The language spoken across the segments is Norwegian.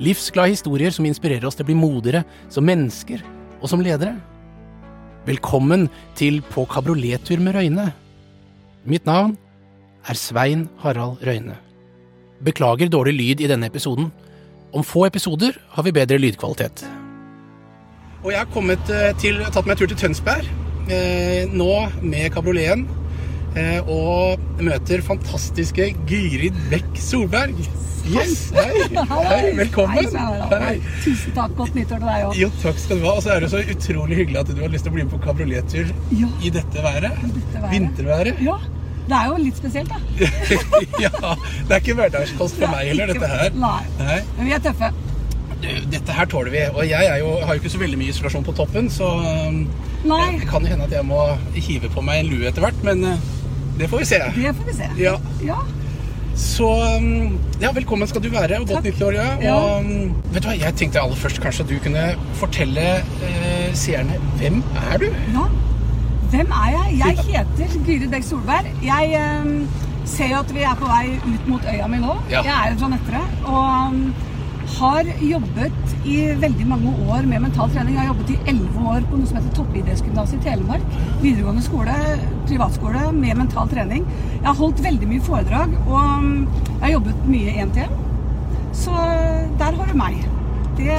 Livsglade historier som inspirerer oss til å bli modigere som mennesker og som ledere. Velkommen til På kabriolettur med Røyne. Mitt navn er Svein Harald Røyne. Beklager dårlig lyd i denne episoden. Om få episoder har vi bedre lydkvalitet. Og jeg har eh, til, tatt meg en tur til Tønsberg, eh, nå med kabrioleten. Eh, og møter fantastiske Gyrid Bekk Solberg. Yes, hei, hei, velkommen. Hei. Tusen takk. Godt nyttår til deg òg. Jo, takk skal du ha. Og så er det så utrolig hyggelig at du har lyst til å bli med på kabriolettur Ja. i dette været. dette været. Vinterværet. Ja. Det er jo litt spesielt, da. ja, det er ikke hverdagskost for meg heller, dette her. Nei. Nei. Men vi er tøffe. Du, dette her tåler vi. Og jeg jo, har jo ikke så veldig mye isolasjon på toppen, så Nei, det kan jo hende at jeg må hive på meg en lue etter hvert, men uh, det får vi se. det får vi se. Ja. Ja. Så um, ja, velkommen skal du være, og godt nyttår. Ja. Ja. Og um, vet du hva, jeg tenkte aller først kanskje at du kunne fortelle eh, seerne hvem er du? ja. Hvem er jeg? Jeg heter Gyrid Bech Solberg. Jeg eh, ser jo at vi er på vei ut mot øya mi nå. Ja. Jeg er jo fra Nøtterøy. Og har jobbet i veldig mange år med mental trening. Jeg har jobbet i elleve år på noe som heter Toppidrettsgymnaset i Telemark. Videregående skole, privatskole med mental trening. Jeg har holdt veldig mye foredrag, og ehm, jeg har jobbet mye én til én. Så der har du meg. Det,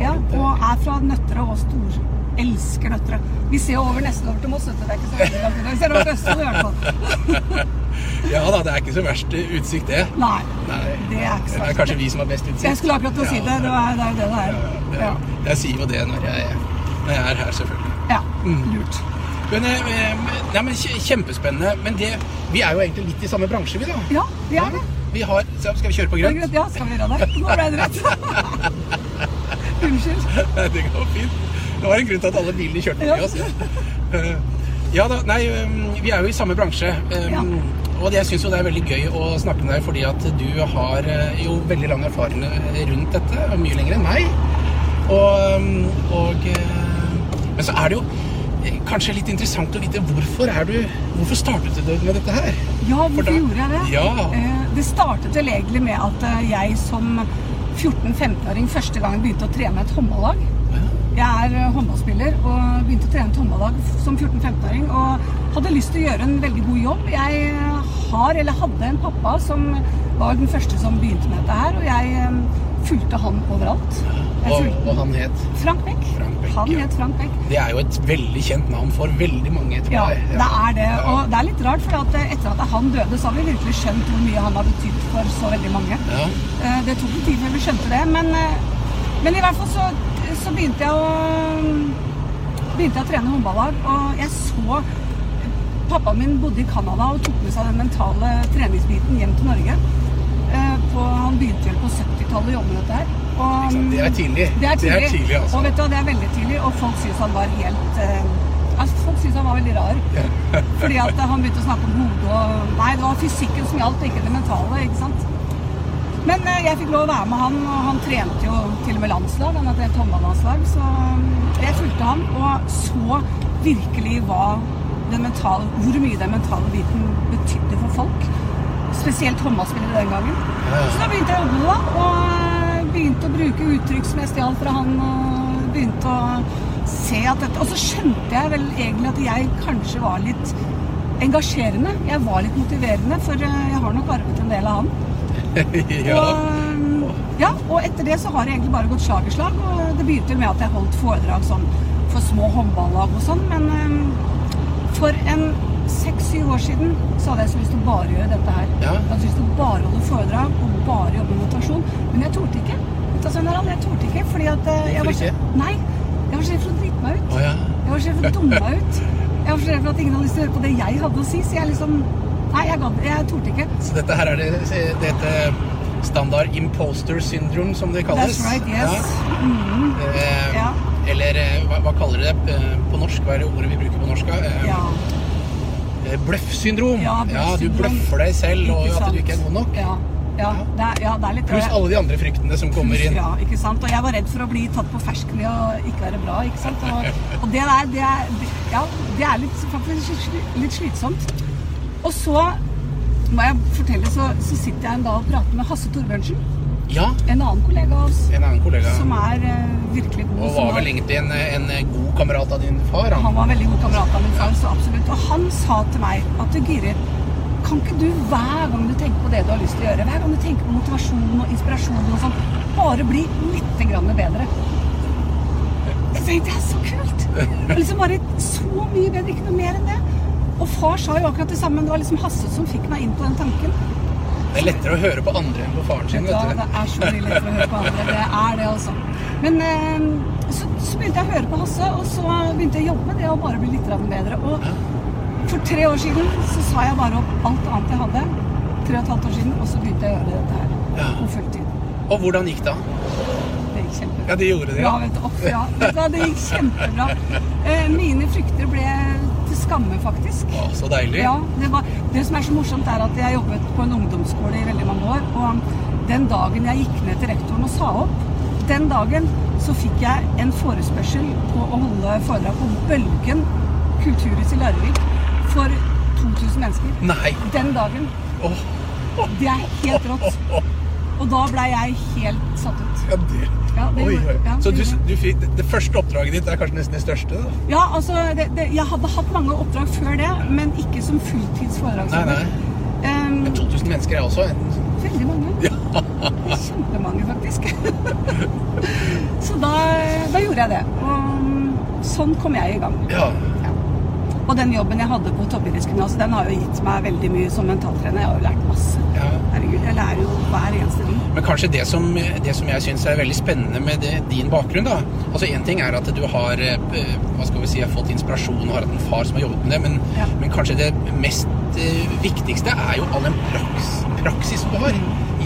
ja, og er fra Nøtterøy og stor. Elsker Nøtterøy. Vi ser jo over nesten over til Moss. Det er ikke så veldig langt unna. Vi ser over til Østfold i hvert fall. Ja da, det er ikke så verst utsikt, det. Nei, Nei. det er ikke så Det er kanskje vi som har best utsikt. Jeg skulle akkurat til å si det. Det er det er jo det det er. Ja, Ja. Jeg sier jo det når jeg, når jeg er her, selvfølgelig. ja. Mm. Lurt. Men, eh, nei, men Kjempespennende. Men det, vi er jo egentlig litt i samme bransje, vi da. Ja, vi er det. Vi har, Skal vi kjøre på Det er grønt? Ja, skal vi gjøre det? Nå ble det rett. Unnskyld. det går fint. Det var en grunn til at alle bilene kjørte forbi oss. Eh, Ja da, nei, vi er jo i samme bransje. Ja. Og jeg syns jo det er veldig gøy å snakke med deg fordi at du har eh, jo veldig lang erfaring rundt dette, og mye lenger enn meg. Og, um, og eh, Men så er det jo eh, kanskje litt interessant å vite hvorfor er du Hvorfor startet du med dette her? Ja, hvorfor da- gjorde jeg det? Ja. Eh, Det startet vel egentlig med at eh, jeg som 14-15-åring første gang begynte å trene et håndballag. Jeg er eh, håndballspiller og begynte å trene et håndballag som 14-15-åring. Og hadde lyst til å gjøre en veldig god jobb. Jeg eh, har, eller hadde en pappa som var den første som begynte med dette her. Og jeg fulgte han overalt. Og, og han het Frank Beck. Frank Beck, Han ja. het Frank Beck. Det er jo et veldig kjent navn for veldig mange, tror Ja, jeg. det er det. Ja. Og det er litt rart, for at eh, etter at han døde, så har vi virkelig skjønt hvor mye han har betydd for så veldig mange. Ja. Eh, Det tok en tid før vi skjønte det, men, eh, men i hvert fall så, så begynte jeg å begynte jeg å trene håndballag, og jeg så Pappaen min bodde i Canada og tok med seg den mentale treningsbiten hjem til Norge. Eh, På, han begynte vel på 70-tallet å jobbe med dette her. Og, det er tidlig. Det er tidlig. Det er tidlig, altså. og vet du det er veldig tidlig, og folk syns han var helt eh, altså, Folk syntes han var veldig rar. Fordi at eh, han begynte å snakke om hodet og Nei, det var fysikken som gjaldt, ikke det mentale. ikke sant? Men jeg fikk lov å være med han, og han trente jo til og med landslag. Han hadde et håndballandslag, så jeg fulgte han og så virkelig hva mentale, hvor mye den mentale biten betydde for folk. Spesielt håndballspillere den gangen. Så da begynte jeg å jobbe med det, og begynte å bruke uttrykk som jeg stjal fra han. og begynte å se at dette, Og så skjønte jeg vel egentlig at jeg kanskje var litt engasjerende. Jeg var litt motiverende, for eh, jeg har nok arvet en del av han. ja. Og, ja, og etter det så har det egentlig bare gått slag i slag. Og det begynte med at jeg holdt foredrag sånn for små håndballag og sånn. Men eh, for en seks-syv år siden så hadde jeg så lyst til å bare gjøre dette her. Ja. Jeg hadde lyst til å bare holde foredrag og bare jobbe med motivasjon. Men jeg torde ikke. Jeg torde ikke, fordi at eh, jeg var så? Nei, jeg var så redd for å drite meg ut. Ja. Jeg var så redd for å dumme meg ut. Jeg var så redd for at ingen hadde lyst til å høre på det jeg hadde å si. Så jeg liksom Nei, jeg, jeg torde ikke. Så dette her er det, det heter standard imposter syndrome, som det kalles. That's right, yes. Mm. Ja. Eh, Ja. Eller hva, hva kaller dere det eh, på norsk? Hva er det ordet vi bruker på norsk? Ja. Bløffsyndrom. Ja. bløff Ja, du bløffer deg selv og at du ikke er god nok. Ja, ja, det er, ja, det er litt Pluss alle de andre fryktene som kommer inn. Ja, ikke sant? Og jeg var redd for å bli tatt på fersken i å ikke være bra, ikke sant? Og, og det der, det er, ja, det er litt, faktisk litt slitsomt. Og så må jeg fortelle, så, så sitter jeg en dag og prater med Hasse Torbjørnsen, Ja, en annen kollega av oss, en annen kollega. som er uh, virkelig god. Og var vel egentlig en, en god kamerat av din far. Han Han. var veldig god kamerat av min far, så absolutt. Og han sa til meg at Gyrid, kan ikke du hver gang du tenker på det du har lyst til å gjøre, hver gang du tenker på motivasjon og inspirasjon og sånn, bare bli litt grann bedre? Jeg tenkte, det er så kult! Og liksom bare så mye bedre, ikke noe mer enn det. Og far sa jo akkurat det samme, men det var liksom Hasse som fikk meg inn på den tanken. Det er lettere å høre på andre enn på faren sin. Vet du det er så mye lettere å høre på andre. Det er det, altså. Men eh, så, så begynte jeg å høre på Hasse, og så begynte jeg å jobbe med det å bare bli litt bedre. Og for tre år siden så sa jeg bare opp alt annet jeg hadde. Tre og et halvt år siden, og så begynte jeg å gjøre dette her Ja. på fulltid. Og hvordan gikk det? Det gikk kjempebra. Ja, det gjorde det, Ja, ja. vet du, opp, ja. Det gikk kjempebra. Eh, mine frykter ble til skamme, faktisk. Å, så deilig. Ja, det, var, det som er så morsomt, er at jeg jobbet på en ungdomsskole i veldig mange år. Og den dagen jeg gikk ned til rektoren og sa opp, den dagen så fikk jeg en forespørsel på å holde foredrag på Bølgen kulturhus i Larvik for 2000 mennesker. Nei. Den dagen. Oh. Det er helt rått. Og da blei jeg helt satt ut. ja, det. Ja, det Oi, gjorde- ja, Så du, du fikk, det første oppdraget ditt er kanskje nesten det største? da? Ja, altså, det, det, jeg hadde hatt mange oppdrag før det, men ikke som fulltids Nei, foredragsholder. nei. Um, Men 2000 mennesker er også en veldig mange. Ja. Kjempemange, faktisk. Så da, da gjorde jeg det. Og sånn kom jeg i gang. ja. Ja. Og den jobben jeg hadde på toppidrettsgymnaset, den har jo gitt meg veldig mye som mentaltrener. Jeg har jo lært masse. ja. Herregud, jeg lærer jo hver eneste dag. Men kanskje det som, det som jeg syns er veldig spennende med det, din bakgrunn da Altså Én ting er at du har eh, hva skal vi si, fått inspirasjon og har hatt en far som har jobbet med det, men, Ja. men kanskje det mest eh, viktigste er jo all den praks, praksis du har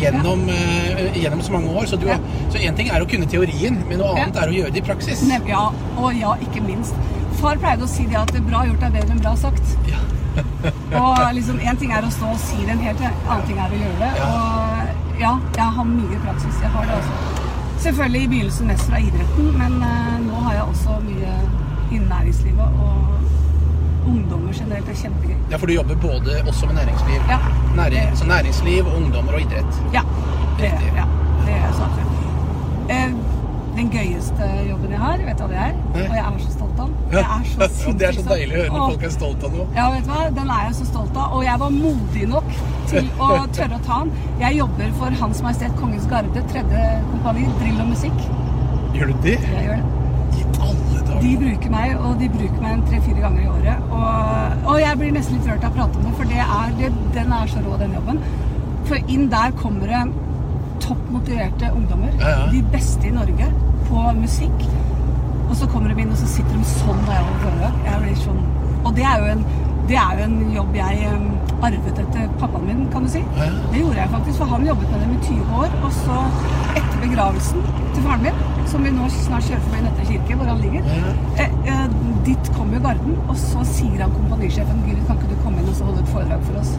gjennom, eh, gjennom så mange år. Så Ja. ting er å kunne teorien, men noe Ja. annet er å gjøre det i praksis. Ja, og ja, ikke minst. Far pleide å si det at bra gjort er bedre enn bra sagt. Ja. Og liksom, en ting er å stå og si det, en helt annen ting er å gjøre det. Ja. Og ja, jeg har mye praksis. Jeg har det også. Selvfølgelig i begynnelsen mest fra idretten, men uh, nå har jeg også mye innen næringslivet. Og ungdommer generelt er kjempegøy. ja, for du jobber både også med næringsliv. Ja. Næring, Det- så næringsliv, ungdommer og idrett. Ja, det, Riktig. ja, det er sant. Eh, den gøyeste jobben jeg har, vet du hva det er? Nei. Og jeg er så stolt av den. Jeg er så Og det er så deilig å høre når folk er stolt av noe. Ja, vet du hva? Den er jeg så stolt av. Og jeg var modig nok til å tørre å ta den. Jeg jobber for Hans Majestet Kongens Garde, tredje kompani, drill og musikk. Gjør du det? Jeg gjør det. I alle dager. De bruker meg, og de bruker meg tre-fire ganger i året. Og, og jeg blir nesten litt rørt av å prate om det, for det er, det, den er så rå, den jobben. For inn der kommer det topp motiverte ungdommer. Ja, ja. De beste i Norge på musikk. Og så kommer de inn, og så sitter de sånn da jeg. Jeg blir sånn Og det er jo en, det er jo en jobb jeg arvet etter pappaen min, kan du si. Ja. Det gjorde jeg faktisk, for han jobbet med dem i 20 år. Og så, etter begravelsen til faren min, som vi nå snart kjører forbi Nøtte kirke, hvor han ligger, eh, eh, dit kom jo Garden, og så sier han kompanisjefen Guri, kan ikke du komme inn og så holde et foredrag for oss?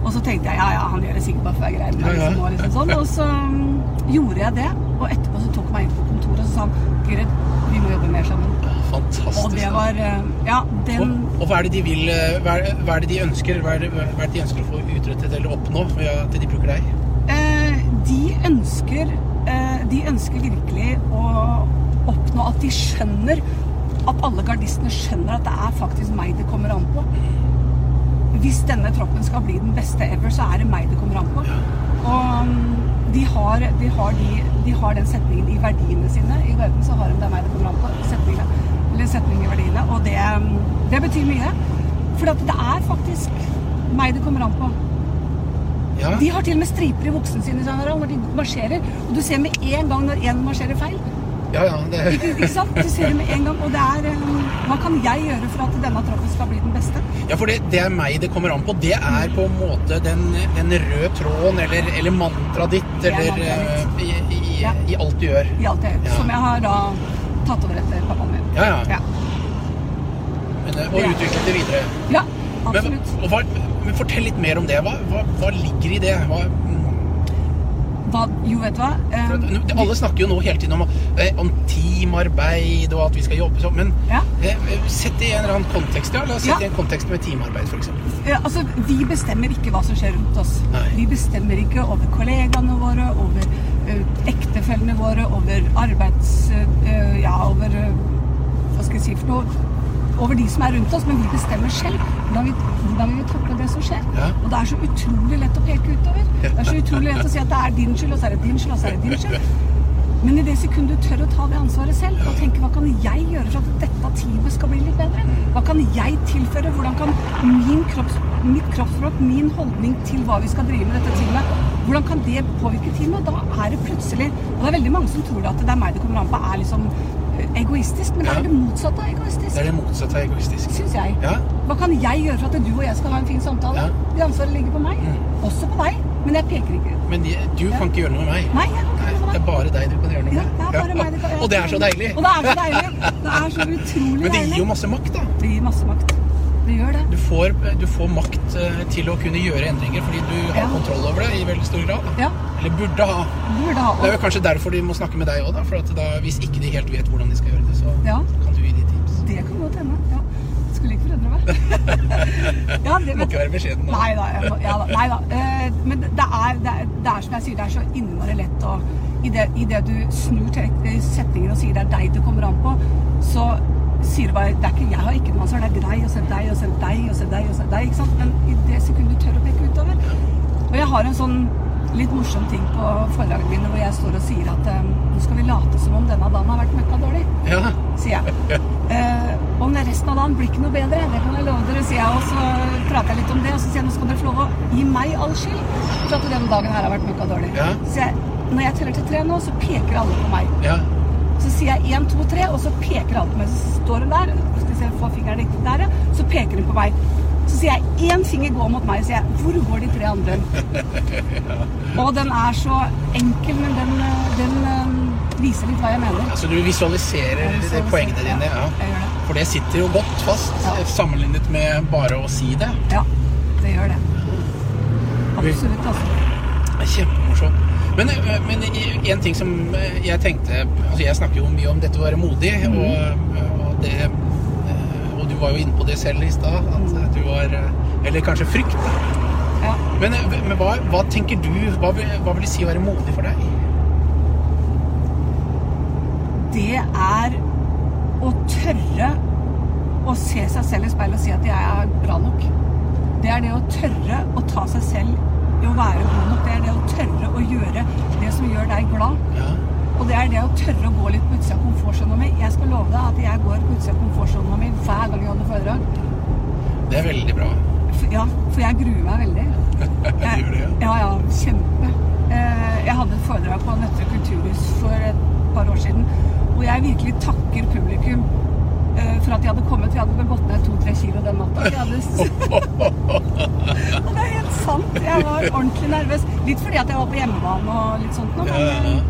Og så tenkte jeg ja, ja, han gjør det sikkert bare for å være grei med meg. Liksom, og, liksom sånn. og så mm, gjorde jeg det, og etterpå så tok han meg inn på kontoret og så sa han Gyrid, vi må jobbe mer sammen. Fantastisk. Og det var eh, Ja, den Og, og hva er det de vil eh, hva er, hva er det de ønsker Hva er det, hva er det de ønsker å få utrettet eller oppnå ved at de bruker deg? Eh, de ønsker eh, De ønsker virkelig å oppnå at de skjønner At alle gardistene skjønner at det er faktisk meg det kommer an på. Hvis denne troppen skal bli den beste ever, så er det meg det kommer an på. Og mm, de har, de, har de, de har den setningen i verdiene sine. I Garden så har de 'det er meg det kommer an på'. Setningen, eller setningen i verdiene. Og det, mm, det betyr mye. For det er faktisk meg det kommer an på. Ja. De har til og med striper i buksene sine når de marsjerer. Og du ser med en gang når en marsjerer feil. Ja, ja det, Ikke sant? Du ser det med en gang. Og det er um, Hva kan jeg gjøre for at denne troppen skal bli den beste? ja, for det, det er meg det kommer an på. Det er på en måte den, den røde tråden eller, eller mantraet ditt er eller mantra eh, i, i, Ja. i alt du gjør. I alt det Ja. Som jeg har da tatt over etter pappaen min. Ja, ja. Ja, Men, eh, og er- det videre. ja Men, absolutt. og men fortell litt mer om det. Hva, hva, hva ligger i det? Hva, Hva, jo, vet du hva? um, for alle snakker jo nå hele tiden om, eh, om teamarbeid og at vi skal jobbe sånn, men Ja. eh, sett det i en eller annen kontekst. Ja, la oss sette det i en kontekst med teamarbeid, f.eks. Ja, altså, Vi bestemmer ikke hva som skjer rundt oss. Nei. Vi bestemmer ikke over kollegaene våre, over uh, ektefellene våre, over arbeids... Uh, ja, over uh, Hva skal jeg si for noe? Over de som er rundt oss, men vi bestemmer selv hvordan vi, hvordan vi vil takle det som skjer. Ja. Og det er så utrolig lett å peke utover. Det er så utrolig lett å si at det er din skyld, og så er det din skyld, og så er det din skyld. Men i det sekundet du tør å ta det ansvaret selv og tenke hva kan jeg gjøre for at dette teamet skal bli litt bedre? Hva kan jeg tilføre? Hvordan kan min kropps, mitt kroppsspråk, min holdning til hva vi skal drive med dette teamet, hvordan kan det påvirke teamet? Da er det plutselig Og det er veldig mange som tror at det er meg det kommer an på, er liksom egoistisk. Men det er det motsatte av egoistisk, Det er det motsatte av egoistisk. syns jeg. Ja, Hva kan jeg gjøre for at du og jeg skal ha en fin samtale? Ja. Det ansvaret ligger på meg. Også på deg. Men jeg peker ikke ut. men de, du kan ikke gjøre noe med meg. Nei, jeg kan ikke Nei, gjøre noe med det er bare deg du kan gjøre noe med. Ja, det er bare meg du kan gjøre. Og det er så deilig. Og det er så deilig. Det er så utrolig deilig. Men det gir jo masse makt, da. Det gir masse makt. Det gjør det. Du får, du får makt eh, til å kunne gjøre endringer fordi du har Ja. kontroll over det i veldig stor grad. Da. Ja, Eller burde ha. burde ha Det er jo kanskje derfor de må snakke med deg òg. For at da, hvis ikke de helt vet hvordan de skal gjøre det, så Ja. kan du gi de tips. Det kan godt hende. Ja. Skulle ikke forundre meg. ja, det, Må ikke være beskjeden nå. Nei da. må- Ja, da, nei da. Uh, men det er, det, er, det er som jeg sier, det er så innmari lett å i det, I det du snur til setningen og sier det er deg det kommer an på, så sier du bare det er ikke, Jeg har ikke noe ansvar, det er deg, og så er deg, og så er deg, og så er deg, og så er deg. ikke sant? Men i det sekundet du tør å peke utover Og jeg har en sånn litt morsom ting på forlagene mine hvor jeg står og sier at eh, nå skal vi late som om denne dagen har vært møkka dårlig Ja. sier jeg. Eh, om resten av dagen blir ikke noe bedre, det kan jeg love dere, sier jeg. Og så prater jeg litt om det, og så sier jeg nå skal dere få lov å gi meg all skyld for at denne dagen her har vært møkka dårlig. Ja. Så jeg, når jeg teller til tre nå, så peker alle på meg. ja. Så sier jeg én, to, tre, og så peker alt på meg. Så står hun der, skal se, få fingeren riktig der, ja. Så peker hun på meg. Så sier jeg én finger går mot meg, sier jeg hvor går de tre andre? Og den er så enkel, men den, den eh, viser litt hva jeg mener. Så du visualiserer visualiserer, poengene dine, ja. Gjør det. For det sitter jo godt fast, Ja. sammenlignet med bare å si det. Ja, det gjør det. Absolutt, altså. Det er kjempemorsomt. Men, men en ting som jeg tenkte Altså jeg snakker jo mye om dette å være modig, mm. og, og det eh, Og du var jo inne på det selv i stad, at du var eh, Eller kanskje frykt. Ja. Men, eh, men hva, hva tenker du Hva hva vil det si å være modig for deg? Det er å tørre å se seg selv i speilet og si at jeg er bra nok. Det er det å tørre å ta seg selv i å være god nok. Det er det å tørre å gjøre det som gjør deg glad. Ja. Og det er det å tørre å gå litt på utsida av komfortsona mi. Jeg skal love deg at jeg går på utsida av komfortsona mi hver gang jeg holder foredrag. Det er veldig bra. For, ja, for jeg gruer meg veldig. Jeg, gjør det, ja. Ja, ja, kjempe. Eh, Jeg hadde et foredrag på Nøtterøy kulturhus for et par år siden, hvor jeg virkelig takker publikum for at de hadde kommet. Jeg hadde vel gått ned to-tre kilo den natta. Og det er helt sant. Jeg var ordentlig nervøs. Litt fordi at jeg var på hjemmebane og litt sånt. ja. Men,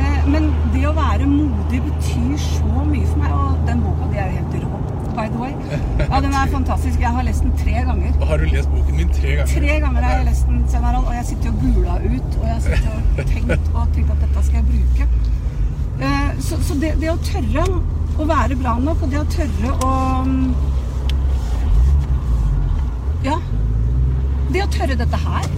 eh, men det å være modig betyr så mye for meg. Og den boka de er jo helt rå, by the way. Ja, Den er fantastisk. Jeg har lest den tre ganger. Og har du lest boken min tre ganger? Tre ganger har jeg lest den, Harald, og jeg sitter og gula ut. Og jeg sitter og tenkt og tenkt at dette skal jeg bruke. Eh, Så, så det, det å tørre å være bra nok, og det å tørre å mm, Ja. Det å tørre dette her.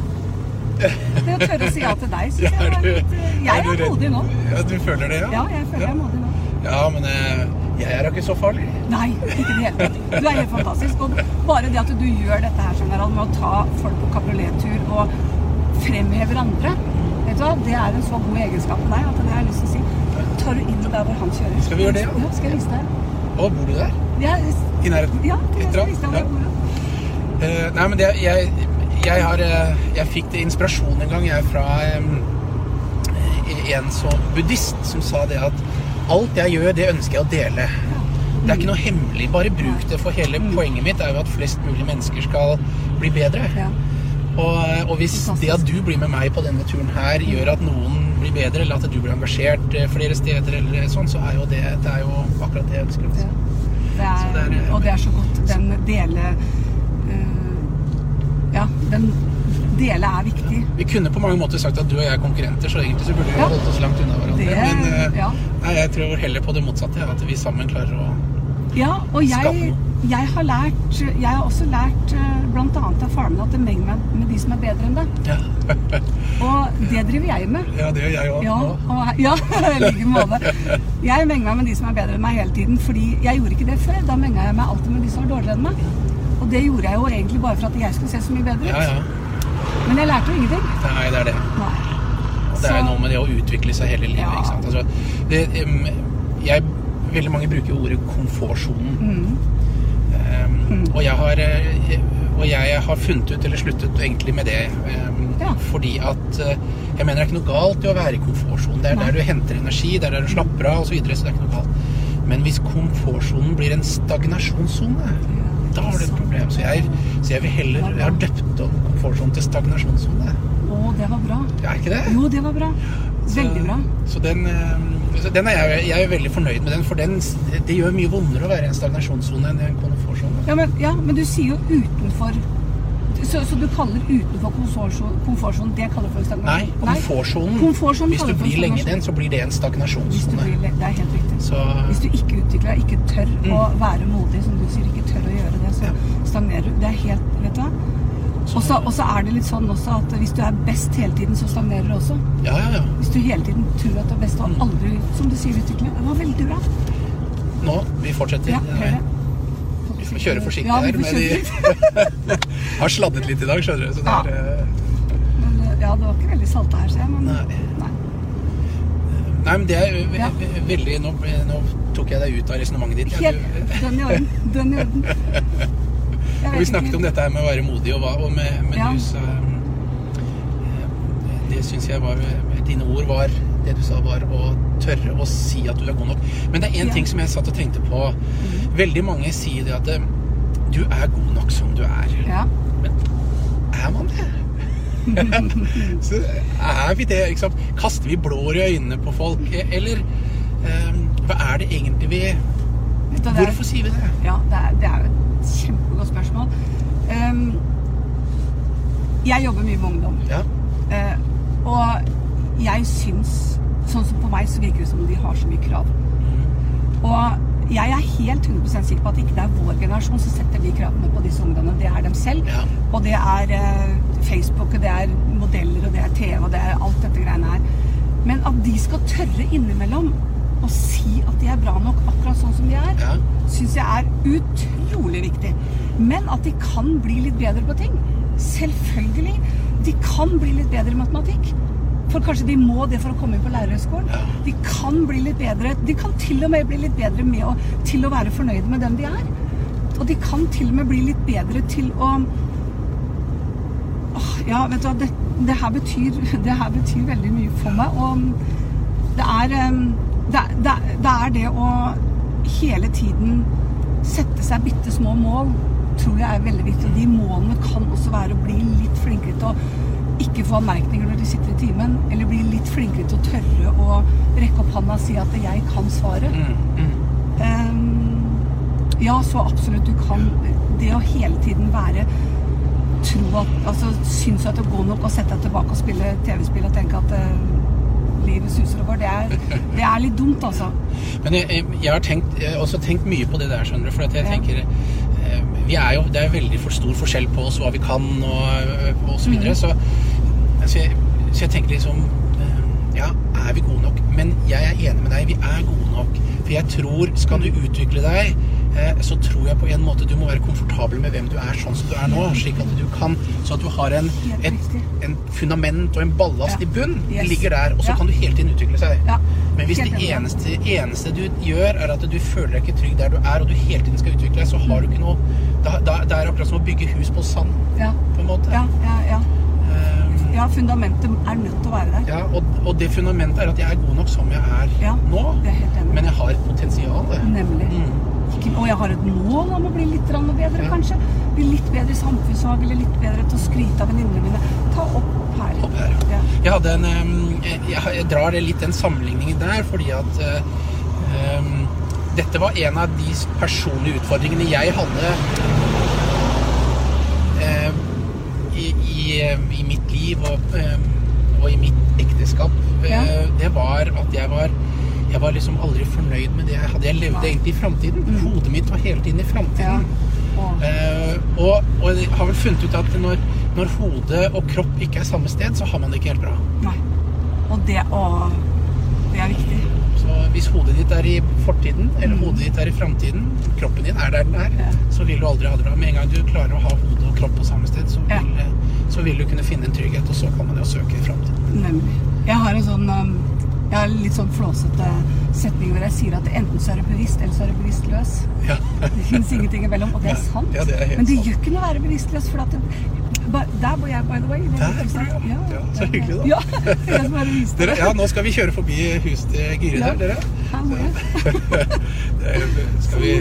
Det å tørre å si ja til deg, syns jeg er er litt eh, Jeg er er modig nå. Ja, du føler det, ja? Ja, jeg føler jeg er modig nå. Ja, men eh, jeg er da ikke så farlig. Nei, ikke i det hele tatt. Du er helt fantastisk. Og bare det at du gjør dette her, Harald, med å ta folk på kabriolettur og fremhever andre, vet du hva, det er en så god egenskap for deg at det har jeg lyst til å si. Tar du inn der hvor han kjører? Skal vi gjøre det, ja? Ja, skal jeg vise deg? Å, bor du der? Ja, I nærheten? ja, jeg skal vise deg hvor jeg bor. Eh, nei, men det, jeg, jeg har eh, Jeg fikk det inspirasjon en gang, jeg, fra um, en så buddhist som sa det at alt jeg gjør, det ønsker jeg å dele. Det er ikke noe hemmelig. Bare bruk det, for hele poenget mitt er jo at flest mulig mennesker skal bli bedre. Og, og hvis det at du blir med meg på denne turen her, gjør at noen blir bedre, eller at du blir engasjert eh, flere steder, eller sånn, så er jo det, det er jo akkurat det jeg ønsker. Ja. Det er, det er, eh, og det er så godt. Den dele eh, Ja, den dele er viktig. Vi kunne på mange måter sagt at du og jeg er konkurrenter, så egentlig så burde vi Ja. holdt oss langt unna hverandre. Det- Men eh, ja. nei, jeg tror heller på det motsatte, at vi sammen klarer å Ja, og Skape noe. Jeg har lært Jeg har også lært bl.a. blant annet av faren min at det er meg med, med de som er bedre enn deg. Ja, Og det driver jeg med. ja det gjør jeg òg. Ja, og, ja i like måte. Jeg menger meg med de som er bedre enn meg hele tiden, fordi jeg gjorde ikke det før. Da menga jeg meg alltid med de som var dårligere enn meg. Og det gjorde jeg jo egentlig bare for at jeg skulle se så mye bedre ut. Ja, ja. Men jeg lærte jo ingenting. Nei, det er det. Nei. Det er jo noe med det å utvikle seg hele livet. Ikke sant? Altså, det, jeg, veldig mange bruker ordet komfortsonen. Mm. Em, og, jeg har, eh, og jeg har funnet ut, eller sluttet egentlig med det, Ja. fordi at eh, jeg mener det er ikke noe galt i å være i komfortsonen. Det er Nei. der du henter energi, det er der du slapper av osv. Så, videre, så det er ikke noe galt. Men hvis komfortsonen blir en stagnasjonssone, da har du et problem. Så jeg, så jeg vil heller Jeg har døpt om komfortsonen til stagnasjonssone. Å, det var bra. Er ikke det? Jo, det var bra. Veldig bra. Så den, eh, så den er jeg, jeg er veldig fornøyd med den, for den, det gjør mye vondere å være i en stagnasjonssone enn i en komfortsone. Ja men, ja, men du sier jo utenfor Så, så du kaller utenfor komfortsonen det kaller for Nei, stagnasjon? komfortsonen. Komfortsonen Hvis du blir lenge i den, så blir det en stagnasjonssone. det er helt riktig. Så Hvis du ikke utvikler deg, ikke tør å Mm. være modig, som du sier, ikke tør å gjøre det, så Ja. stagnerer du. Det er helt Vet du hva? Og så- er det litt sånn også at hvis du er best hele tiden, så stagnerer du også. Ja, ja, ja. Hvis du hele tiden tror at du er best og aldri, som du sier, utvikler Det var veldig bra. Nå, vi fortsetter. Ja. Vi får kjøre forsiktig Ja, her. Med de har sladdet litt i dag, skjønner du. Så det Ja. er eh, Men, eh, ja, det var ikke veldig salta her, ser jeg. Men Nei. nei. Nei, men det er Ja. veldig nå, nå tok jeg deg ut av resonnementet ditt. Helt den i orden. Den i orden. Og vi snakket om dette her med å være modig, og, og med, med Ja. du sa eh, Det syns jeg var Dine ord var Det du sa, var å tørre å si at du er god nok. Men det er én Ja. ting som jeg satt og tenkte på. Veldig mange sier det at eh, du er god nok som du er. Ja. Men er man det? Så er vi det? Ikke sant? Kaster vi blår i øynene på folk? Eller um, hva er det egentlig vi Hvorfor sier vi det? Ja, det er, det er jo et kjempegodt spørsmål. Um, jeg jobber mye med ungdom. Ja. Uh, og jeg syns Sånn som på meg så virker det som om de har så mye krav. Og jeg er helt 100 sikker på at ikke det er vår generasjon som setter de kravene på disse ungdommene. Det er dem selv. Ja. Og det er uh, Facebook, og det er modeller, og det er TV, og det er alt dette greiene her. Men at de skal tørre innimellom å si at de er bra nok akkurat sånn som de er, Ja. syns jeg er utrolig viktig. Men at de kan bli litt bedre på ting. Selvfølgelig. De kan bli litt bedre i matematikk. For kanskje de må det for å komme inn på lærerhøgskolen. Ja. De kan bli litt bedre. De kan til og med bli litt bedre med å, til å være fornøyde med den de er. Og de kan til og med bli litt bedre til å Åh, Ja, vet du hva, det, det, her betyr, det her betyr veldig mye for meg. Og det er em, det, det, det er det å hele tiden sette seg bitte små mål, tror jeg er veldig viktig. De målene kan også være å bli litt flinkere til å ikke få anmerkninger når de sitter i timen, eller bli litt flinkere til å tørre å rekke opp handa og si at 'jeg kan svaret'. Mm, mm. um, ja, så absolutt du kan. Det å hele tiden være Tro at Altså synes at det god nok å sette deg tilbake og spille TV-spill og tenke at eh, livet suser og går, det er, det er litt dumt, altså. Men jeg, jeg, jeg har tenkt, jeg har også tenkt mye på det der, skjønner du. For jeg tenker eh, vi er jo, Det er veldig for stor forskjell på oss, hva vi kan og, og så videre. Mhm. Så, så, jeg, så jeg tenker liksom eh, Ja, er vi gode nok? Men jeg er enig med deg, vi er gode nok. For jeg tror, skal du utvikle deg, eh, så tror jeg på en måte du må være komfortabel med hvem du er sånn som du er nå. Slik at du kan Så at du har en, et, en fundament og en ballast Ja. i bunn. Yes. ligger der, Og så Ja. kan du hele tiden utvikle seg. Ja. Men hvis det eneste, eneste du gjør, er at du føler deg ikke trygg der du er, og du hele tiden skal utvikle deg, så har du ikke noe da, da, Det er akkurat som å bygge hus på sand, Ja, på en måte. ja, ja. ja. Ehm, ja fundamentet er nødt til å være der. ja og, og det fundamentet er at jeg er god nok som jeg er Ja, nå. er. Men jeg har et potensial. Nemlig. Mm. Ikke, og jeg har et mål om å bli litt bedre, kanskje. Bli litt bedre i samfunnsfag, eller litt bedre til å skryte av venninnene mine. Ta opp her. Opp her. Ja. Jeg hadde en jeg, jeg drar litt den sammenligningen der, fordi at um, dette var en av de personlige utfordringene jeg hadde em, i, i, i mitt liv og, em, og i mitt ekteskap. Ja. Eh, Det var at jeg var jeg var liksom aldri fornøyd med det jeg hadde. Jeg levde egentlig i framtiden. Hodet mitt var hele tiden i Ja. framtiden. Og, Eh, og, og jeg har vel funnet ut at når, når hode og kropp ikke er samme sted, så har man det ikke helt bra. nei. Og det å Det er viktig. Så hvis hodet ditt er i fortiden, eller hodet ditt er i framtiden, kroppen din er der den er, Mm. Ja. så vil du aldri ha det bra. Med en gang du klarer å ha hode og kropp på samme sted, så Ja. vil, så vil du kunne finne en trygghet, og så kan man jo søke i framtiden. Nemlig. Jeg har en sånn um, Har litt sånn flåsete setning hvor jeg sier at enten så er du bevisst, eller så er du bevisstløs. Ja. Det fins ingenting imellom, og det er sant. Ja, det er Men det gjør ikke noe å være bevisstløs, for at det, der bor jeg, by the way. Der er bor du, ja. Ja, så hyggelig, da. Ja, Dere, ja, nå skal vi kjøre forbi huset til Gyri der, dere. Her må jeg. Er- Skal vi.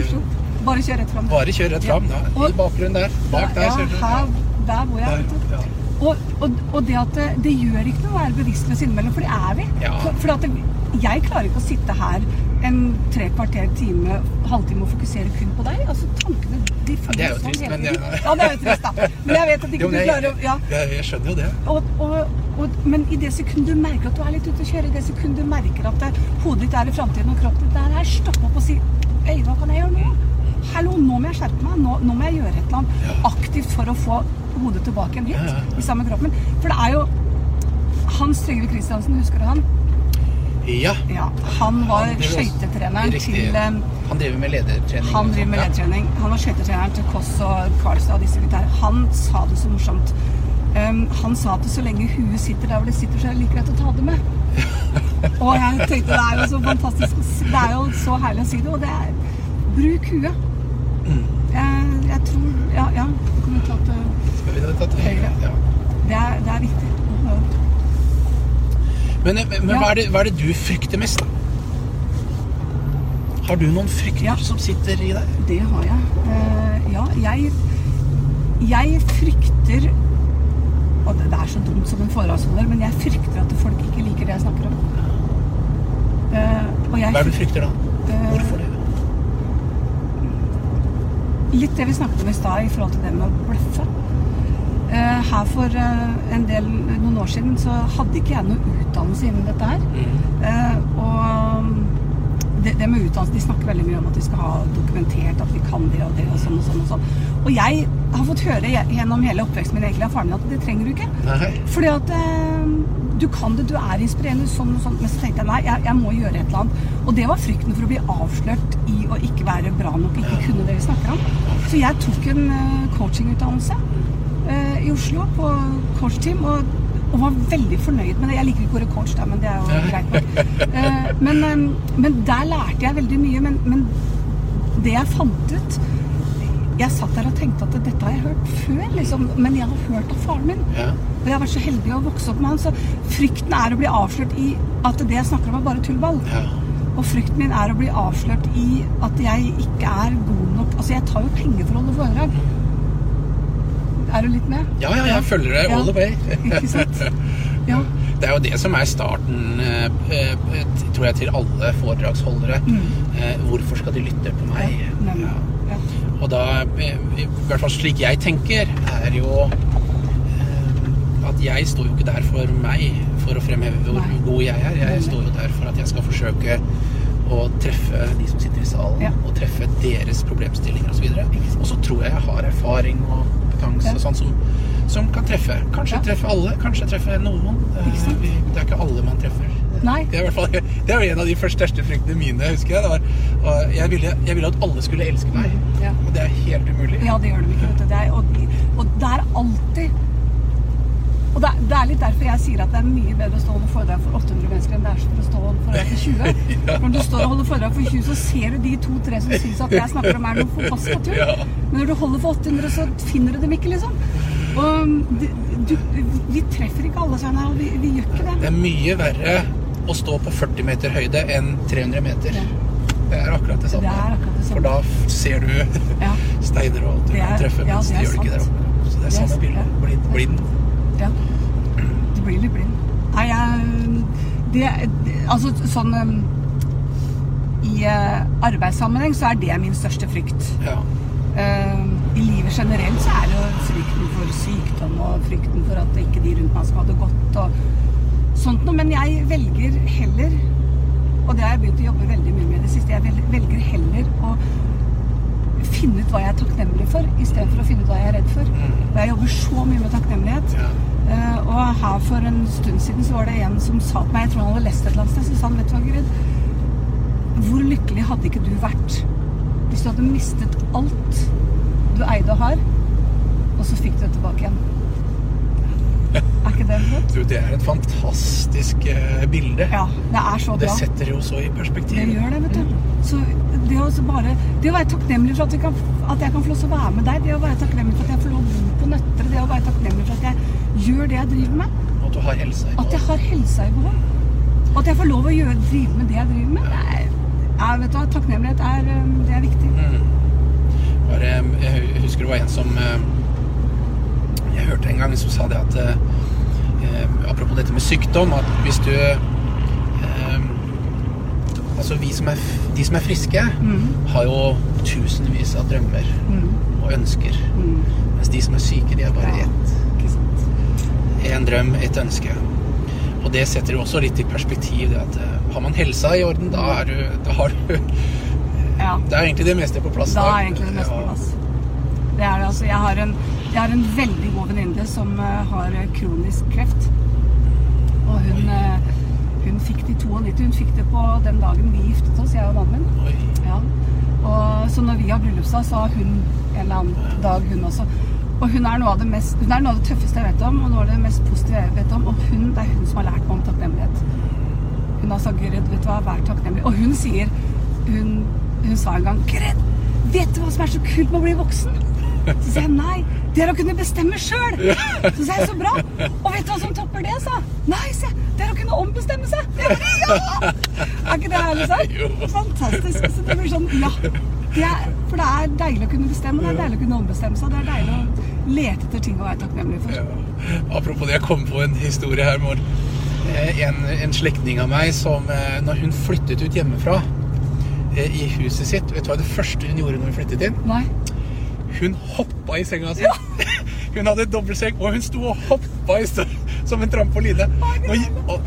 Bare kjør rett fram. bare kjøre rett fram? Da. I bakgrunnen der. Bak der. ja, her, der bor jeg. Der, ja. Og, og, og det at det, det gjør ikke noe å være bevisstløs innimellom, for det er vi. Ja. For, for det, jeg klarer ikke å sitte her en tre kvarter, time, halvtime og fokusere kun på deg. Altså tankene de Ja, det er jo trist, men jeg- Ja, det er jo trist, da. Men jeg vet at ikke Jo, du men klarer å ja. jeg, jeg skjønner jo det. og, og, Men i det sekundet du merker at du er litt ute å kjøre, i det sekundet du merker at det, hodet ditt er i framtiden og kroppen ditt er her, stopp opp og si Øy, hva kan jeg gjøre nå? Hallo, nå må jeg skjerpe meg. Nå, nå må jeg gjøre et eller annet aktivt for å få hodet tilbake igjen hit. I samme kroppen. For det er jo Hans Trygve Kristiansen, husker du han? Ja. Ja, Han var skøytetreneren til eh, Han driver med ledertrening. Han driver med ledertrening. Han var skøytetreneren til Koss og Karlstad og disse gutta her. Han sa det så morsomt. Um, han sa at så lenge huet sitter der hvor det sitter, så er det like greit å ta det med. og jeg tenkte det er jo så fantastisk Det er jo så herlig å si det, og det er Bruk huet. Mm. Jeg, jeg tror Ja, ja. Du kan da ta til Høyre. Ja. Det er, det er viktig. Men, men Ja. hva, er det, hva er det du frykter mest, da? Har du noen frykter Ja. som sitter i deg? Det har jeg. Uh, ja, jeg Jeg frykter Og det er så dumt som en forhåndsholder, men jeg frykter at folk ikke liker det jeg snakker om. Uh, jeg Hva er det du frykter da? Eh, Hvorfor det? Litt det vi snakket om i stad i forhold til det med å bløffe. Eh, her for eh, en del, noen år siden så hadde ikke jeg noe utdannelse innen dette her. Mm. Eh, og um, det, det med utdannelse, de snakker veldig mye om at vi skal ha dokumentert at vi kan det og det og sånn og sånn. Og sånn. Og jeg har fått høre gjennom hele oppveksten min egentlig av faren min at det trenger du ikke. Nei. Fordi at eh, du kan det, du er inspirerende, sånn og sånn. Men så tenkte jeg nei, jeg, jeg må gjøre et eller annet. Og det var frykten for å bli avslørt i å ikke være bra nok, ikke kunne det vi snakker om. Så jeg tok en coachingutdannelse i Oslo på coachteam. Og, og var veldig fornøyd med det. Jeg liker ikke ordet coach, da, men det er jo greit nok. Eh, men, eh, men der lærte jeg veldig mye. Men, men det jeg fant ut Jeg satt der og tenkte at dette har jeg hørt før, liksom. Men jeg har hørt av faren min. Ja. Og jeg har vært så heldig å vokse opp med han, så frykten er å bli avslørt i at det jeg snakker om, er bare tullball. ja. Og frykten min er å bli avslørt i at jeg ikke er god nok Altså, jeg tar jo penger for å holde foredrag. Er du litt med? Ja, ja, jeg følger deg all the way. Ikke sant? Ja. Det er jo det som er starten, eh, eh, tror jeg, til alle foredragsholdere. Mm. Hvorfor skal de lytte på meg? Ja. Ja. Og da, eh, i hvert fall slik jeg tenker, er jo eh, at jeg står jo ikke der for meg for å fremheve hvor Nei. god jeg er. Jeg står jo der for at jeg skal forsøke å treffe de som sitter i salen, og treffe deres problemstillinger osv. Og så tror jeg jeg har erfaring og kompetanse sånn som, som kan treffe. Kanskje treffe alle, kanskje treffe noen. Eh, Det er ikke alle man treffer. Nei. Det er, hvert fall, det er jo en av de første største fryktene mine, husker jeg. Det var, og jeg, ville, jeg ville at alle skulle elske meg. Ja. Og det er helt umulig. Ja, det gjør de ikke. Vet du. Det er, og, og det er alltid Og det er, det er litt at det er mye bedre å stå og holde foredrag for 800 mennesker enn det er for å stå og holde foredrag for 20. Ja. Når du står og holder foredrag for 20, så ser du de to-tre som syns at jeg snakker om er noe forbaska tull. Ja. Men når du holder for 800, så finner du dem ikke, liksom. Og du, du, vi treffer ikke alle seg her, og vi, vi gjør ikke Det det. er mye verre å stå på 40 meter høyde enn 300 meter. Ja. Det er akkurat det samme. Det er akkurat det samme. For da ser du Ja. steiner og alt du er- kan treffe, ja, mens det er gjør det ikke der oppe. Så det er Det er samme bilde. ja. Blind. blind. Ja. Blir litt blind. Nei, jeg det, Altså sånn um, I uh, arbeidssammenheng så er det min største frykt. Ja. Uh, I livet generelt så er det jo frykten for sykdom og frykten for at ikke de rundt meg skal ha det godt og sånt noe. Men jeg velger heller, og det har jeg begynt å jobbe veldig mye med i det siste, jeg velger heller å finne ut hva jeg er takknemlig for, istedenfor å finne ut hva jeg er redd for. Og jeg jobber så mye med takknemlighet. Eh, og her for en stund siden så var det en som sa til meg, jeg tror han hadde lest et eller annet sted, så sa han, vet du hva, Gyrid, hvor lykkelig hadde ikke du vært hvis du hadde mistet alt du eide og har, og så fikk du det tilbake igjen? Er ikke det flott? Du, det er et fantastisk eh, bilde. Ja, det er så Det bra. setter jo så i perspektiv. Det gjør det, vet du. Så det å bare Det å være takknemlig for at, kan, at jeg kan få lov til å være med deg, det å være takknemlig for at jeg får lov å bo på Nøtterøy, det å være takknemlig for at jeg gjør det jeg driver med, at du har helsa i at jeg har helsa i behold, at jeg får lov å gjøre, drive med det jeg driver med, det er, jeg vet du takknemlighet er, um, det er viktig. Mm. Bare, jeg husker det var en som eh, Jeg hørte en gang som sa det at Apropos dette med sykdom, at hvis du eh, Altså vi som er, de som er friske, Mm. har jo tusenvis av drømmer Mm. og ønsker. Mm. Mens de som er syke, de har bare ett. En drøm, et ønske. Og det setter jo også litt i perspektiv det at eh, har man helsa i orden, da, er du, da har du Ja. Det er egentlig det meste på plass. Da er egentlig det meste på plass. Det er det altså. Jeg har en, jeg har en veldig god venninne som eh, har eh, kronisk kreft. Og hun, hun fikk det i 92. Hun fikk det på den dagen vi giftet oss, jeg og mannen min. Ja. Og, så når vi har bryllupsdag, så har hun en eller annen dag, hun også. Og hun er, noe av det mest, hun er noe av det tøffeste jeg vet om, og noe av det mest positive jeg vet om. Og hun, det er hun som har lært meg om takknemlighet. Hun har sagt, gred, vet du hva, vær takknemlig. Og hun sier, hun, hun sa en gang, gred, vet du hva som er så kult med å bli voksen? Så sa jeg, nei, det er å kunne bestemme selv. Så sa jeg, så bra. Og vet du hva som topper det, sa? Nei, sa jeg, det er å kunne ombestemme seg. Ja! Er ikke det herlig sagt? Fantastisk. Så det blir sånn, ja. Det er, for det er deilig å kunne bestemme, det er deilig å kunne ombestemme seg. Det er deilig å lete etter ting å være takknemlig for. Ja. Apropos det, jeg kom på en historie her hvor eh, en, en slektning av meg som eh, Når hun flyttet ut hjemmefra eh, i huset sitt Vet du hva det første hun gjorde når hun flyttet inn? Nei. Hun hoppa i senga si. Hun hadde dobbeltseng, og hun sto og hoppa i stå, som en trampoline.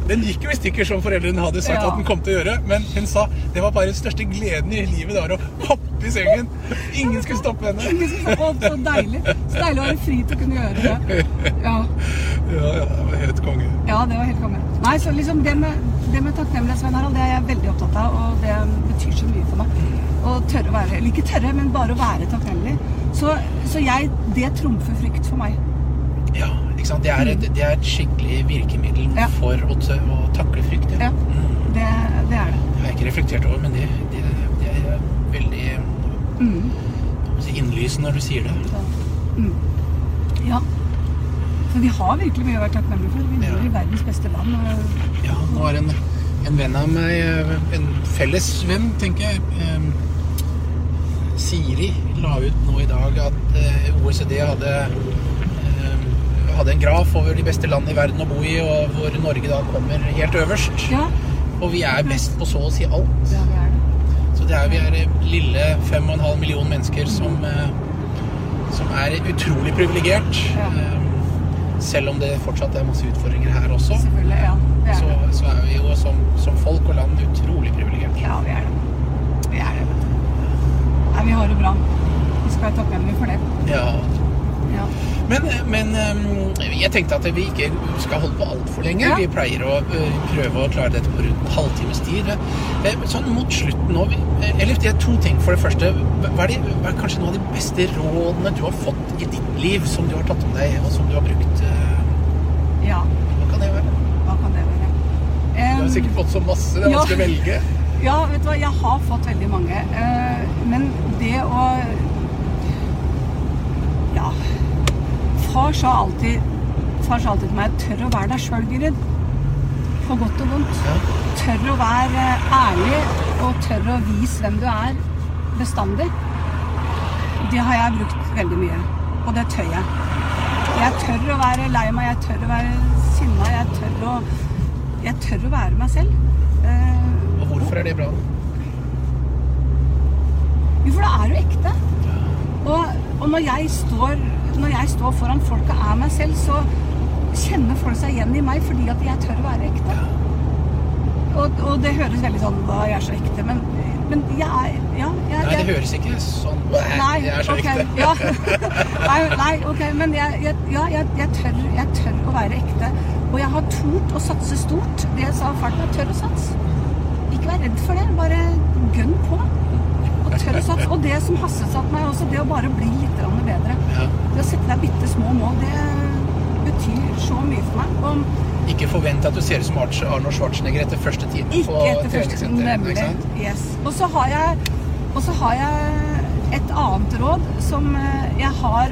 den gikk jo i stykker, som foreldrene hadde sagt Ja. at den kom til å gjøre, men hun sa det var bare den største gleden i livet, det var å hoppe i sengen. Ingen skulle stoppe henne. Ingen skulle stoppe, «Å, Så deilig. Så deilig å være fri til å kunne gjøre det. Ja. Ja, ja, det var helt konge. Ja, det var helt konge. Nei, så liksom det med, det med takknemlighet, Svein Harald, det er jeg veldig opptatt av, og det betyr så mye for meg. Å tørre å være, eller ikke tørre, men bare å være takknemlig. Så, så jeg, det trumfer frykt for meg. Ja? Det er et, det er et skikkelig virkemiddel Ja. for å, å takle frykt. Ja, Mm. det, det er det. Det har jeg ikke reflektert over, men det, det, er veldig Mm. innlysende når du sier det. Mm. Ja. Så vi har virkelig mye å være takknemlige for. Vi Ja. bor i verdens beste land. Og, Ja, nå har en, en venn av meg, eh, en felles venn, tenker jeg, eh, Siri, la ut nå i dag at eh, OECD hadde, hadde en graf over de beste landene i verden å bo i, og hvor Norge da kommer helt øverst. ja, Og vi er best på så å si alt. ja, vi er det. Så det er, vi er lille 5,5 million mennesker som, eh, som er utrolig privilegert. Ja. Eh, Selv om det fortsatt er masse utfordringer her også, Selvfølgelig. Ja, vi er så, det. så er vi jo som, som folk og land utrolig privilegert. Ja, vi er det. Vi er det. Nei, vi har det bra. Vi skal være takknemlige for det. Ja. Men, men eh, jeg tenkte at vi ikke skal holde på altfor lenge. Ja. Vi pleier å eh, prøve å klare dette på rundt en halvtimes tid. Eh, Sånn mot slutten nå Eller det er to ting. For det første, hva er, det, hva er kanskje noen av de beste rådene du har fått i ditt liv, som du har tatt med deg, og som du har brukt? ja. Hva kan det være? Hva kan det være? Du har sikkert fått så masse. Det er ja. å velge. Ja, vet du hva, jeg har fått veldig mange. Men det å Ja. Far sa alltid Far sa alltid til meg 'tør å være deg sjøl, Gyrid'. På godt og vondt. Ja. Tør å være ærlig og tør å vise hvem du er bestandig. Det har jeg brukt veldig mye, og det tør jeg. Jeg tør å være lei meg, jeg tør å være sinna, jeg tør å, jeg tør å være meg selv. Eh, Og hvorfor er det bra? Jo, for da er du ekte. Og, og når, jeg står, når jeg står foran folk og er meg selv, så kjenner folk seg igjen i meg fordi at jeg tør å være ekte. Og, og det høres veldig sånn da jeg er så ekte, men, men jeg er ja, jeg, Nei, det høres ikke sånn Nei, Jeg er så okay, ekte. Ja. Nei, nei, ok, men jeg, jeg, ja, jeg, jeg, tør, jeg tør å være ekte. Og jeg har tort å satse stort. Det jeg sa farten, jeg tør å satse. Ikke vær redd for det, bare gønn på. Tør. Og det som hassesatte meg også, det å bare bli litt bedre. Ja. Det å sette deg bitte små mål, det betyr så mye for meg. Og Ikke forvent at du ser ut som Arnold Schwarzenegger etter første time på treningssenteret. Yes. Og så har jeg og så har jeg et annet råd som eh, jeg har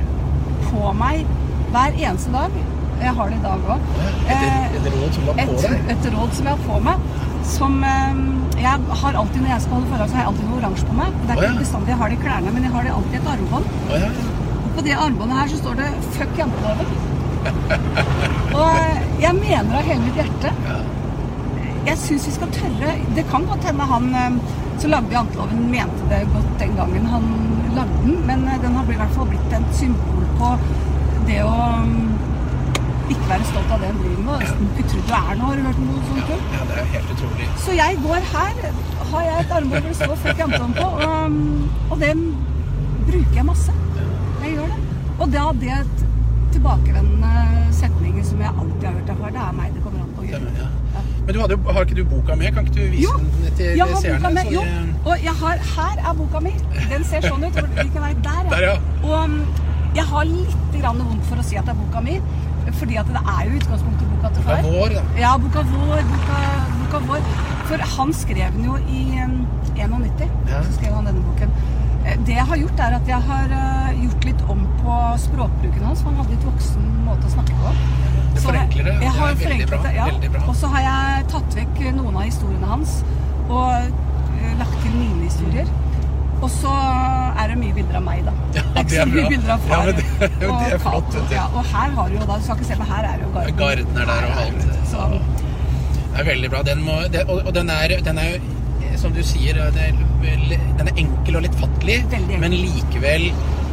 på meg hver eneste dag. Jeg har det i dag òg. Et, et råd som var på et, deg? et råd som jeg har på meg. Som eh, Jeg har alltid når jeg skal holde foredrag, så har jeg alltid noe oransje på meg. Det er Å, ja. ikke bestandig jeg har det i klærne, men jeg har det alltid i et armbånd. Oh, ja. På det armbåndet her så står det 'fuck janteloven'. Og eh, jeg mener av hele mitt hjerte Ja. jeg syns vi skal tørre Det kan godt hende han eh, som lagde janteloven, mente det godt den gangen han lagde den, men den har i hvert fall blitt et symbol på det å mm, ikke være stolt av det en driver med. Nesten Ikke tro du er noe. Har du hørt noe sånt? før? ja, det er helt utrolig. Så jeg går her, har jeg et armbånd hvor det står 'fuck janteloven' på, og, og den bruker jeg masse. Jeg gjør det. Og da det tilbakevendende setningen som jeg alltid har hørt derfra, det er meg det kommer an på å gjøre. Ja. Men du jo- har ikke du boka med? Kan ikke du vise Jo, den til jeg har boka seerne? med. Jo, og jeg har, her er boka mi. Den ser sånn ut. Hvilken vei? Der, Der, ja. Og um, jeg har litt grann vondt for å si at det er boka mi, fordi at det er jo i utgangspunktet boka til far. Boka vår, da. Ja, boka vår, boka, boka vår. For han skrev den jo i um, 91. Ja. Så skrev han denne boken. Eh, Det jeg har gjort, er at jeg har eh, gjort litt om på språkbruken hans. Han hadde litt voksen måte å snakke på. Det Så forenkler det. Jeg, Det har er veldig forenklet bra. det, ja. Veldig bra. Og så har jeg tatt vekk noen av historiene hans og eh, lagt til mine historier. Og så er det mye bilder av meg, da. Ja, det er det er mye bilder av Ja, far men det- det og flott. Ja, og her har du jo da Du skal ikke se, men her er jo Garden. Garden er der og alt. Så, Det er veldig bra. Den må, det, og, og den er, den er jo, som du sier, den er, vel- den er enkel og lettfattelig, fattelig, enkel. men likevel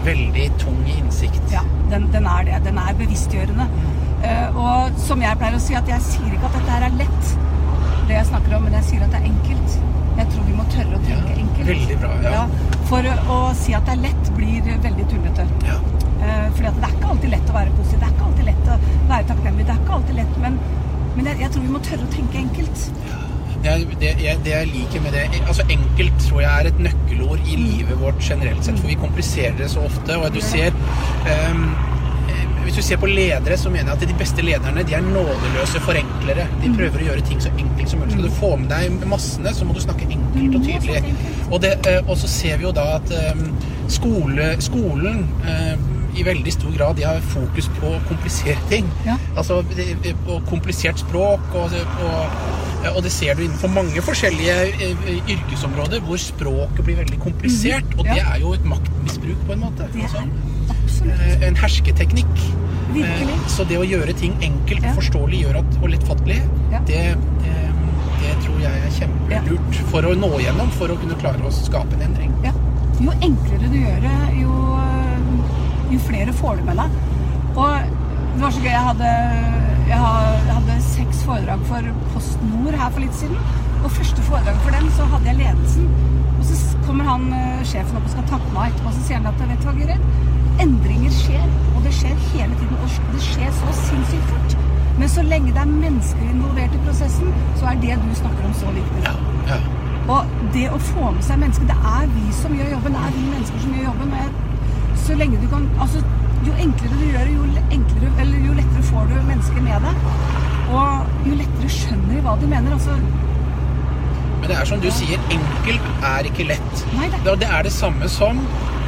veldig tung i innsikt. ja, den, den er det. Den er bevisstgjørende. Eh, og som jeg pleier å si, at jeg sier ikke at dette her er lett, det jeg snakker om, men jeg sier at det er enkelt. Jeg tror vi må tørre å tenke Ja, enkelt. veldig bra, ja. for å si at det er lett, blir veldig tullete. Ja. Eh, fordi at det er ikke alltid lett å være positiv. Det er ikke alltid lett å være takknemlig. Det er ikke alltid lett, men, men jeg, jeg tror vi må tørre å tenke enkelt. Det, er, det, jeg, det jeg liker med det Altså Enkelt tror jeg er et nøkkelord i livet vårt generelt sett, for vi kompliserer det så ofte. Og du ser eh, Hvis du ser på ledere, så mener jeg at de beste lederne de er nådeløse forenklere. De prøver å gjøre ting så enkelt som mulig. Skal du få med deg massene, så må du snakke enkelt og tydelig. Og, det, eh, og så ser vi jo da at ehm, skole, skolen ehm, i veldig stor grad de har fokus på å komplisere ting. Ja. Altså på komplisert språk, og, og, og det ser du innenfor mange forskjellige eh, yrkesområder hvor språket blir veldig komplisert. Og det er jo et maktmisbruk, på en måte. Altså, eh, en hersketeknikk. Virkelig. Eh, Så det å gjøre ting enkelt, Ja. forståelig at, og lettfattelig, Ja. det, eh, det tror jeg er kjempelurt for å nå gjennom, for å kunne klare å skape en endring. Ja. Jo enklere du gjør det, jo, jo flere får du med deg. Og det var så gøy. Jeg hadde, jeg hadde seks foredrag for Post Nord her for litt siden. Og første foredrag for dem så hadde jeg ledelsen. Og så kommer han eh, sjefen opp og skal takke meg etterpå, og så sier han at vet du hva, Gyrid? Endringer skjer, og det skjer hele tiden. Og det skjer så sinnssykt fort. Men så lenge det er mennesker involvert i prosessen, så er det du snakker om, så viktig. Ja, ja. Og det å få med seg mennesker Det er vi som gjør jobben. Det er vi mennesker som gjør jobben. Jeg, så lenge du kan altså, Jo enklere du gjør det, jo, le- enklere, eller jo lettere får du mennesker med deg. Og jo lettere skjønner de hva du mener. Altså, Men det er som du sier, enkelt er ikke lett. Nei, det Det, er det samme som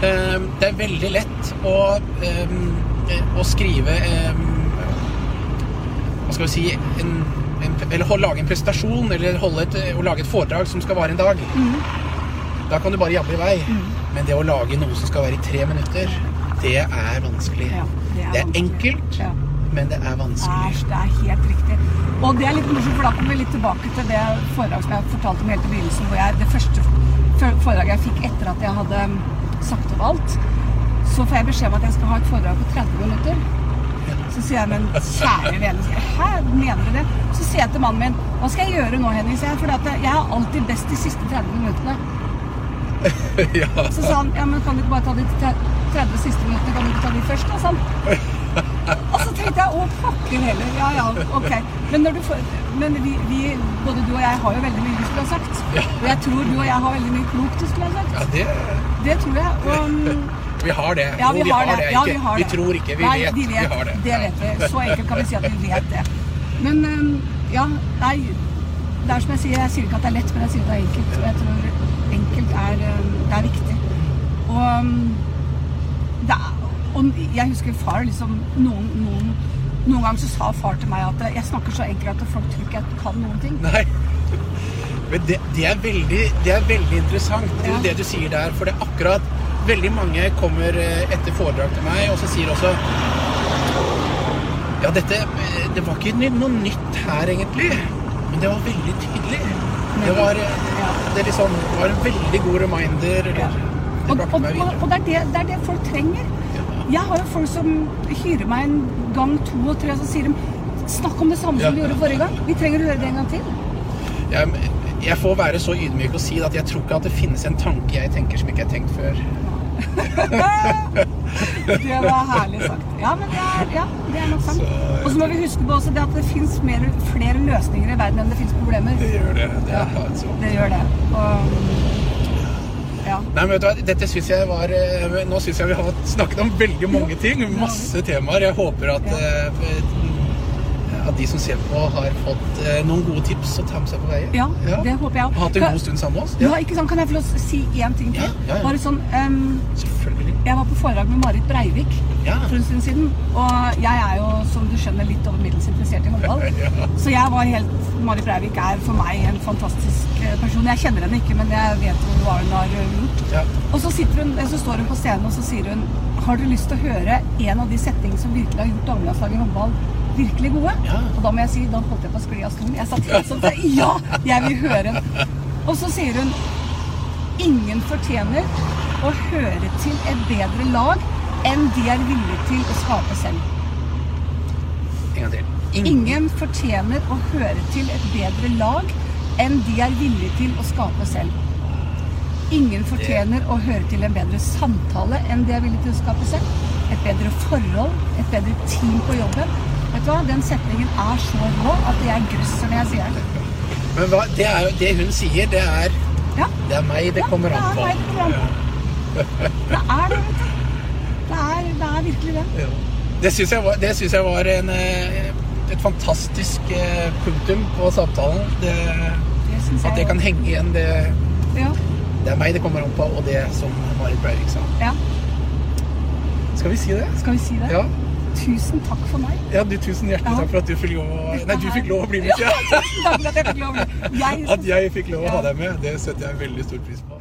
Det er veldig lett å, eh, å skrive eh, Hva skal vi si en, en, eller lage en presentasjon eller holde et, å lage et foredrag som skal vare en dag. Da kan du bare jabbe i vei. Men det å lage noe som skal være i tre minutter, det er vanskelig. Ja, det er det er vanskelig. enkelt, Ja. men det er vanskelig. Æsj, det er helt riktig. Og det er litt morsomt, for da kommer vi litt tilbake til det foredraget som jeg fortalte om helt i begynnelsen, hvor jeg, det første fo- foredraget jeg fikk etter at jeg hadde mm, sagt opp alt, så får jeg beskjed om at jeg skal ha et foredrag på 30 minutter. Så sier jeg, men kjære vene, hæ, mener du det? Så sier jeg til mannen min, hva skal jeg gjøre nå, Henning? sier jeg, for jeg er alltid best de siste 30 minuttene. ja. Så sa han, ja, men kan du ikke bare ta de 30 siste minuttene, kan du ikke ta de først, da, han. Og så tenkte jeg, å, pokker heller, ja, ja, ok. Men, når du får, men vi, vi, både du og jeg har jo veldig mye vi skulle ha sagt. Og jeg tror du og jeg har veldig mye klokt du skulle ha sagt. ja, det Det tror jeg. Og, Vi har det. ja, Jo, vi har det. Ja, vi har vi det. tror ikke, vi Nei, vet. Vi vet. Vi har det. Det vet vi. Så enkelt kan vi si at vi vet det. Men um, ja, nei, det er som jeg sier, jeg sier ikke at det er lett, men jeg sier at det er enkelt. Og jeg tror enkelt er, um, det er viktig. Og um, det er, og jeg husker far liksom noen, noen, noen ganger så sa far til meg at jeg snakker så enkelt at folk tror ikke jeg kan noen ting. Nei. Men det, det, er veldig, det er veldig interessant, det, Ja. det du sier der. For det er akkurat Veldig mange kommer eh, etter foredrag til meg, og så sier også Ja, dette eh, Det var ikke noe nytt her, egentlig. Men det var veldig tydelig. Det var, eh, det liksom, det var en veldig god reminder. Eller, Det Og, og, og, og det, er det, det er det folk trenger. Jeg har jo folk som hyrer meg en gang, to og tre, og så sier de Snakk om det samme som vi du gjorde forrige gang. Vi trenger å høre det en gang til. Jeg, jeg får være så ydmyk og si at jeg tror ikke at det finnes en tanke jeg tenker som ikke er tenkt før. Det var herlig sagt. Ja, men det er, ja, det er nok sant. Og så må vi huske på også det at det fins flere løsninger i verden enn det fins problemer. Det gjør det. det Ja, er altså. det gjør det. Og, ja. Nei, men vet du hva, dette synes jeg var eh, Nå syns jeg vi har snakket om veldig mange ting. Masse temaer. Jeg håper at, eh, at de som ser på, har fått eh, noen gode tips å ta med seg på veien. Ja, det håper jeg. Og hatt en Kan- god stund sammen med oss. Ja, ikke sant? Kan jeg få lov å si én ting til? Ja, ja, ja. Bare sånn um, Selvfølgelig. Jeg var på foredrag med Marit Breivik Ja. for en stund siden. Og jeg er jo, som du skjønner, litt over middels interessert i håndball. Ja. Så jeg var helt Marit Breivik er for meg en fantastisk eh, person. Jeg kjenner henne ikke, men jeg vet hva hun har eh, gjort. Ja. Og så, hun, så står hun på scenen og så sier hun Har du lyst til å høre en av de settingene som virkelig har gjort damelandslaget i håndball virkelig gode? Ja. Og da må jeg si, da holdt jeg på å skli av stolen. Jeg satt helt sånn Ja, jeg vil høre den. Og så sier hun Ingen fortjener å høre til et bedre lag enn de er villige til å skape selv. En gang til. Ingen. Ingen fortjener å høre til et bedre lag enn de er villige til å skape selv. Ingen fortjener å høre til en bedre samtale enn de er villige til å skape selv. Et bedre forhold, et bedre team på jobben. Vet du hva? Den setningen er så rå at jeg grøsser når jeg sier den. Men hva, det, er jo, det hun sier, det er Ja, Det er meg det Ja, kommer an er på. det det er det, vet du. Det er, det er virkelig det. Ja. Det syns jeg var, det synes jeg var en, eh, et fantastisk eh, punktum på samtalen. Det, Det at det jeg kan henge igjen, det, Ja, det er meg det kommer an på, og det som Marit Breivik sa. ja. Skal vi si det? Skal vi si det? Ja. Tusen takk for meg. ja du, tusen hjertelig Ja. takk for at du fikk lov å Nei, du fikk lov å bli med. Ja, Ja. tusen takk for at jeg fikk lov å bli jeg, At jeg fikk lov å ha deg med, det setter jeg veldig stor pris på.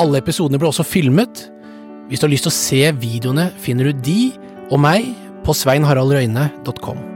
Alle episodene ble også filmet. Hvis du har lyst til å se videoene, finner du de og meg på sveinharaldrøyne.com.